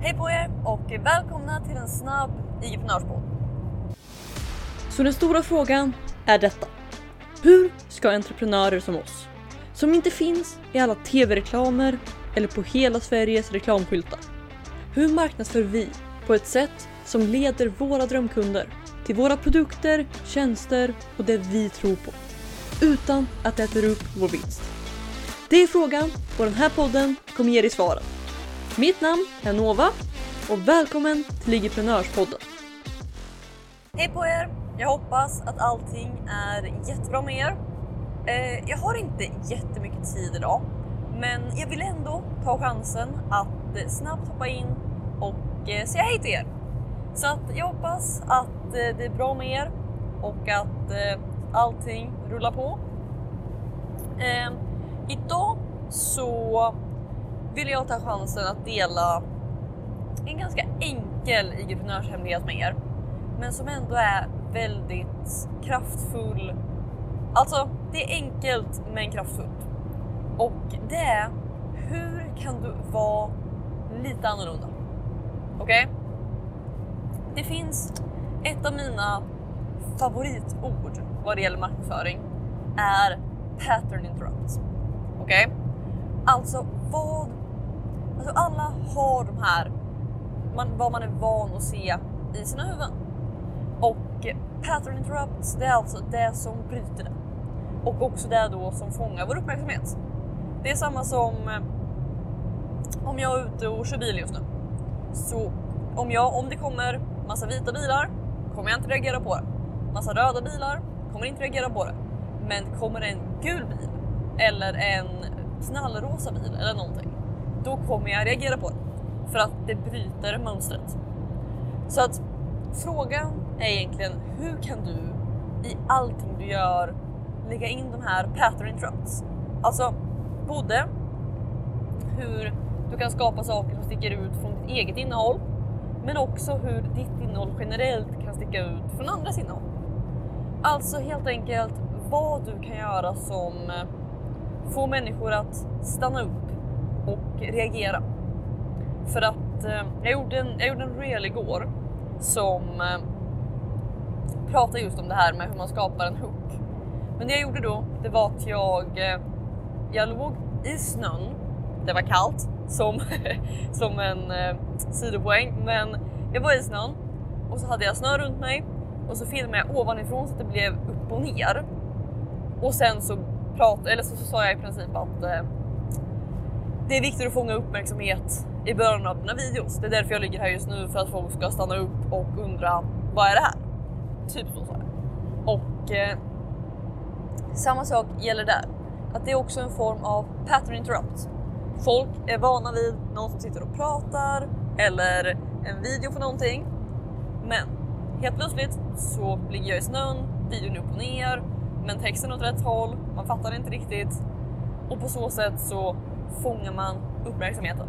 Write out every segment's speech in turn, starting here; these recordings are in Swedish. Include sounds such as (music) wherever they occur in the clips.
Hej på er och välkomna till en snabb IGP Så den stora frågan är detta. Hur ska entreprenörer som oss, som inte finns i alla tv-reklamer eller på hela Sveriges reklamskyltar. Hur marknadsför vi på ett sätt som leder våra drömkunder till våra produkter, tjänster och det vi tror på. Utan att det äter upp vår vinst. Det är frågan och den här podden kommer ge dig svaren. Mitt namn är Nova och välkommen till Ligiprenörspodden. Hej på er! Jag hoppas att allting är jättebra med er. Eh, jag har inte jättemycket tid idag, men jag vill ändå ta chansen att eh, snabbt hoppa in och eh, säga hej till er. Så att jag hoppas att det är bra med er och att allting rullar på. Idag så vill jag ta chansen att dela en ganska enkel entreprenörshemlighet med er, men som ändå är väldigt kraftfull. Alltså, det är enkelt men kraftfullt. Och det är hur kan du vara lite annorlunda? Okej? Okay? Det finns ett av mina favoritord vad det gäller marknadsföring är pattern interrupt. Okej? Okay? Alltså vad... Alltså alla har de här, man, vad man är van att se i sina huvuden. Och pattern interrupts, det är alltså det som bryter det. Och också det då som fångar vår uppmärksamhet. Det är samma som eh, om jag är ute och kör bil just nu. Så om, jag, om det kommer massa vita bilar kommer jag inte reagera på det. Massa röda bilar kommer inte reagera på det. Men kommer det en gul bil eller en knallrosa bil eller någonting, då kommer jag reagera på det. För att det bryter mönstret. Så att frågan är egentligen hur kan du i allting du gör lägga in de här pattern interrupts? Alltså både hur du kan skapa saker som sticker ut från ditt eget innehåll men också hur ditt innehåll generellt kan sticka ut från andras innehåll. Alltså helt enkelt vad du kan göra som eh, får människor att stanna upp och reagera. För att eh, jag, gjorde en, jag gjorde en reel igår som eh, pratade just om det här med hur man skapar en hook. Men det jag gjorde då, det var att jag, eh, jag låg i snön, det var kallt som, (laughs) som en eh, sidopoäng, men jag var i snön och så hade jag snö runt mig och så filmade jag ovanifrån så att det blev upp och ner. Och sen så prat, eller så, så sa jag i princip att eh, det är viktigt att fånga uppmärksamhet i början av dina videos. Det är därför jag ligger här just nu för att folk ska stanna upp och undra vad är det här? Typ så sa. Och eh, samma sak gäller där. Att det är också en form av pattern interrupt. Folk är vana vid någon som sitter och pratar eller en video för någonting. Men helt plötsligt så ligger jag i snön, videon upp och ner, men texten åt rätt håll, man fattar inte riktigt och på så sätt så fångar man uppmärksamheten.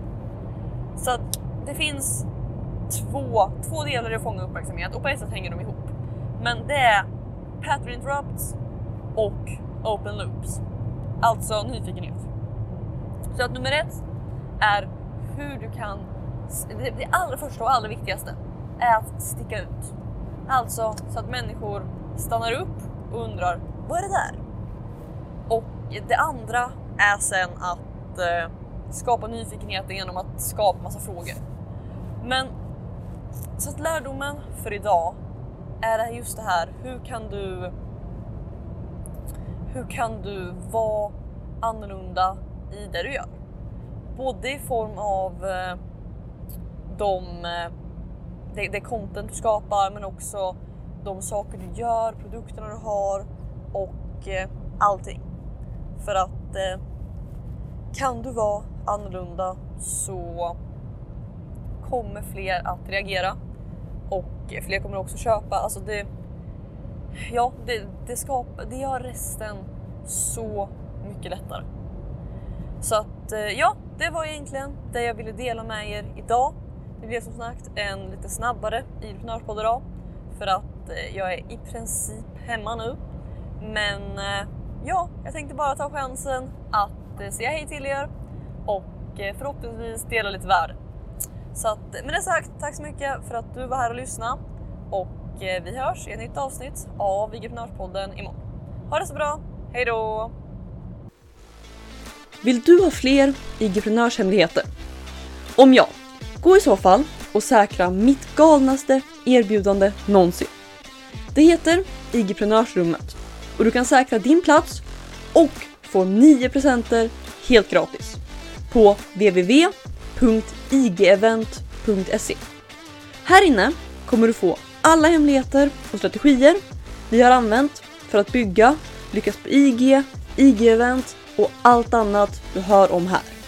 Så att det finns två, två delar i att fånga uppmärksamhet och på ett sätt hänger de ihop. Men det är pattern interrupts och open loops, alltså nyfikenhet. Så att nummer ett är hur du kan, det allra första och allra viktigaste är att sticka ut. Alltså så att människor stannar upp och undrar vad är det där? Och det andra är sen att eh, skapa nyfikenhet genom att skapa massa frågor. Men så att lärdomen för idag är just det här. Hur kan du? Hur kan du vara annorlunda i det du gör? Både i form av eh, de, eh, det, det content du skapar, men också de saker du gör, produkterna du har och eh, allting. För att eh, kan du vara annorlunda så kommer fler att reagera och fler kommer också köpa. Alltså det, ja, det, det, skapar, det gör resten så mycket lättare. Så att eh, ja, det var egentligen det jag ville dela med er idag. Det blev som sagt en lite snabbare entreprenörspodd idag för att eh, jag är i princip hemma nu. Men eh, ja, jag tänkte bara ta chansen att Eh, säga hej till er och eh, förhoppningsvis dela lite värde. Så att, med det sagt, tack så mycket för att du var här och lyssnade. Och eh, vi hörs i ett nytt avsnitt av Vigeprenörspodden imorgon. Ha det så bra, hej då! Vill du ha fler IG-prenörshemligheter? Om ja, gå i så fall och säkra mitt galnaste erbjudande någonsin. Det heter IG-prenörsrummet och du kan säkra din plats och får 9 presenter helt gratis på www.igevent.se. Här inne kommer du få alla hemligheter och strategier vi har använt för att bygga, lyckas på IG, IG-event och allt annat du hör om här.